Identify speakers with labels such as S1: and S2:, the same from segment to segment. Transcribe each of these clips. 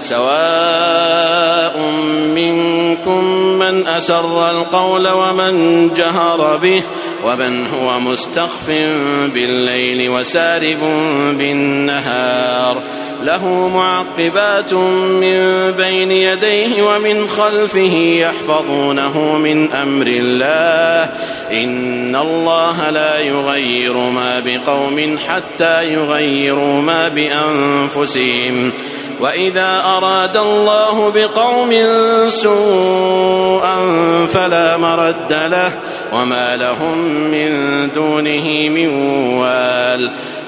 S1: سواء منكم من أسر القول ومن جهر به ومن هو مستخف بالليل وسارب بالنهار له معقبات من بين يديه ومن خلفه يحفظونه من أمر الله إن الله لا يغير ما بقوم حتى يغيروا ما بأنفسهم وإذا أراد الله بقوم سوءا فلا مرد له وما لهم من دونه من وال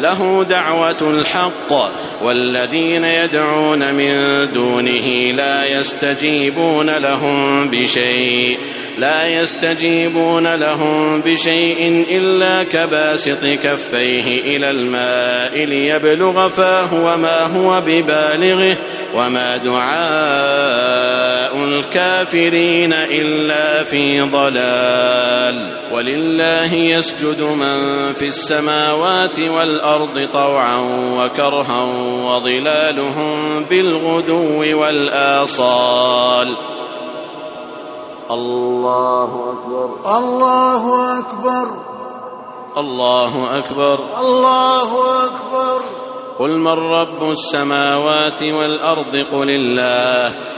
S1: له دعوة الحق والذين يدعون من دونه لا يستجيبون لهم بشيء لا يستجيبون لهم بشيء إلا كباسط كفيه إلى الماء ليبلغ فاه وما هو ببالغه وما دعاء الكافرين إلا في ضلال. ولله يسجد من في السماوات والأرض طوعا وكرها وظلالهم بالغدو والآصال. الله أكبر.
S2: الله أكبر.
S1: الله أكبر.
S2: الله أكبر.
S1: قل من رب السماوات والأرض؟ قل الله.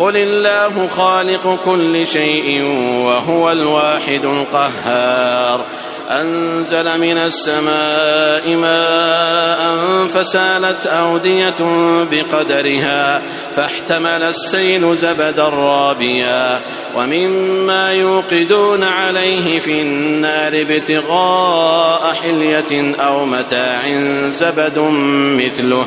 S1: قل الله خالق كل شيء وهو الواحد القهار. أنزل من السماء ماء فسالت أودية بقدرها فاحتمل السيل زبدا رابيا. ومما يوقدون عليه في النار ابتغاء حلية أو متاع زبد مثله.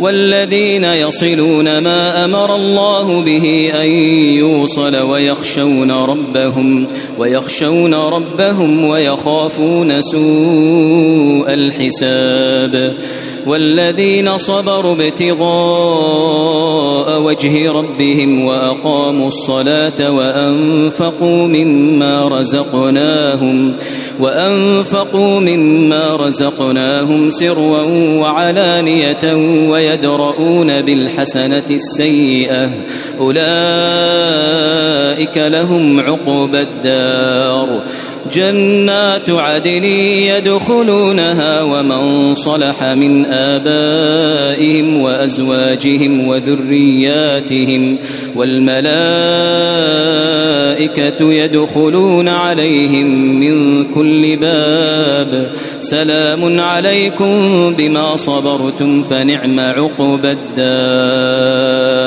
S3: والذين يصلون ما أمر الله به أن يوصل ويخشون ربهم ويخشون ربهم ويخافون سوء الحساب والذين صبروا ابتغاء وجه ربهم وأقاموا الصلاة وأنفقوا مما رزقناهم وأنفقوا مما رزقناهم سرا وعلانية ويدرؤون بالحسنة السيئة أولئك لهم عقبى الدار جنات عدن يدخلونها ومن صلح من آبائهم وأزواجهم وذرياتهم والملائكة يدخلون عليهم من كل باب سلام عليكم بما صبرتم فنعم عقبى الدار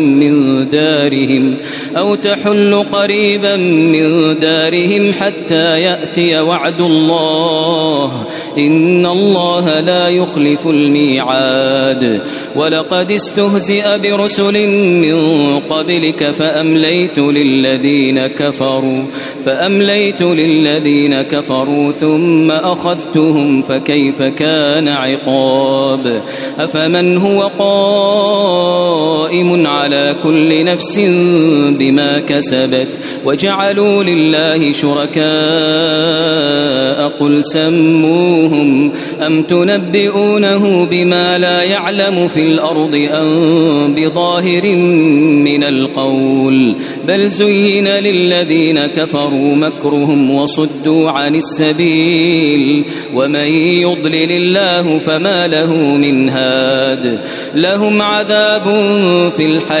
S3: من دارهم أو تحل قريبا من دارهم حتى يأتي وعد الله. إن الله لا يخلف الميعاد. ولقد استهزئ برسل من قبلك فأمليت للذين كفروا فأمليت للذين كفروا ثم أخذتهم فكيف كان عقاب؟ أفمن هو قائم على كل نفس بما كسبت وجعلوا لله شركاء قل سموهم أم تنبئونه بما لا يعلم في الأرض أم بظاهر من القول بل زين للذين كفروا مكرهم وصدوا عن السبيل ومن يضلل الله فما له من هاد لهم عذاب في الحياة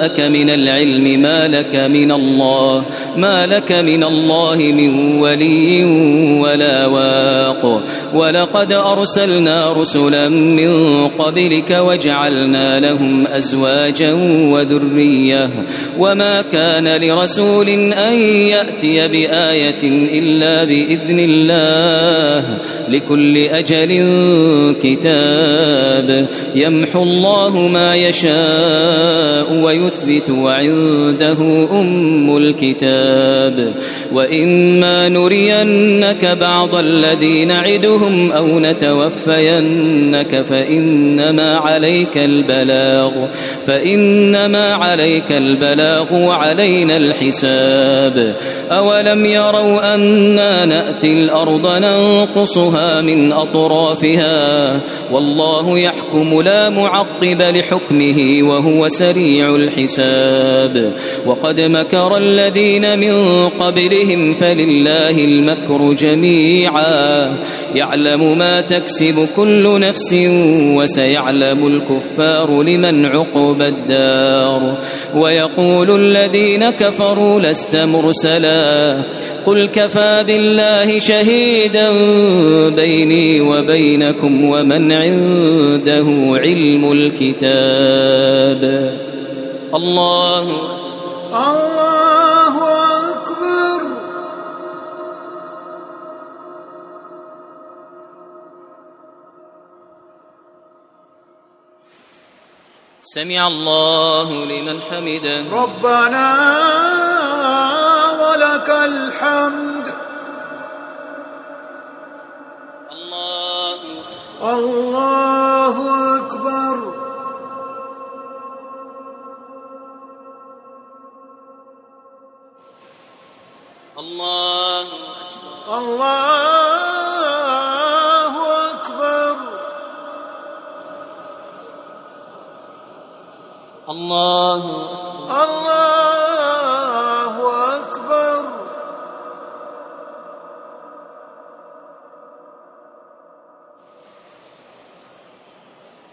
S3: جاءك من العلم ما لك من الله ما لك من الله من ولي ولا واق. ولقد أرسلنا رسلا من قبلك وجعلنا لهم أزواجا وذرية وما كان لرسول أن يأتي بآية إلا بإذن الله لكل أجل كتاب يمحو الله ما يشاء ويثبت وعنده أم الكتاب وإما نرينك بعض الذي نعدهم أو نتوفينك فإنما عليك البلاغ فإنما عليك البلاغ وعلينا الحساب. أولم يروا أنا نأتي الأرض ننقصها من أطرافها؟ والله يحكم لا معقب لحكمه وهو سريع الحساب. وقد مكر الذين من قبلهم فلله المكر جميعا. يعلم ما تكسب كل نفس وسيعلم الكفار لمن عقب الدار ويقول الذين كفروا لست مرسلا قل كفى بالله شهيدا بيني وبينكم ومن عنده علم الكتاب. الله
S2: الله
S3: سمع الله لمن حمده.
S2: ربنا ولك الحمد.
S3: الله
S2: الله أكبر.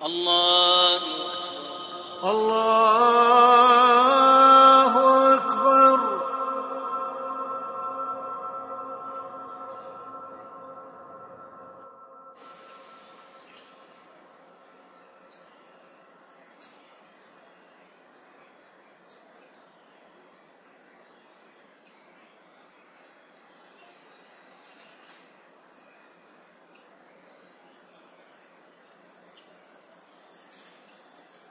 S3: الله
S2: الله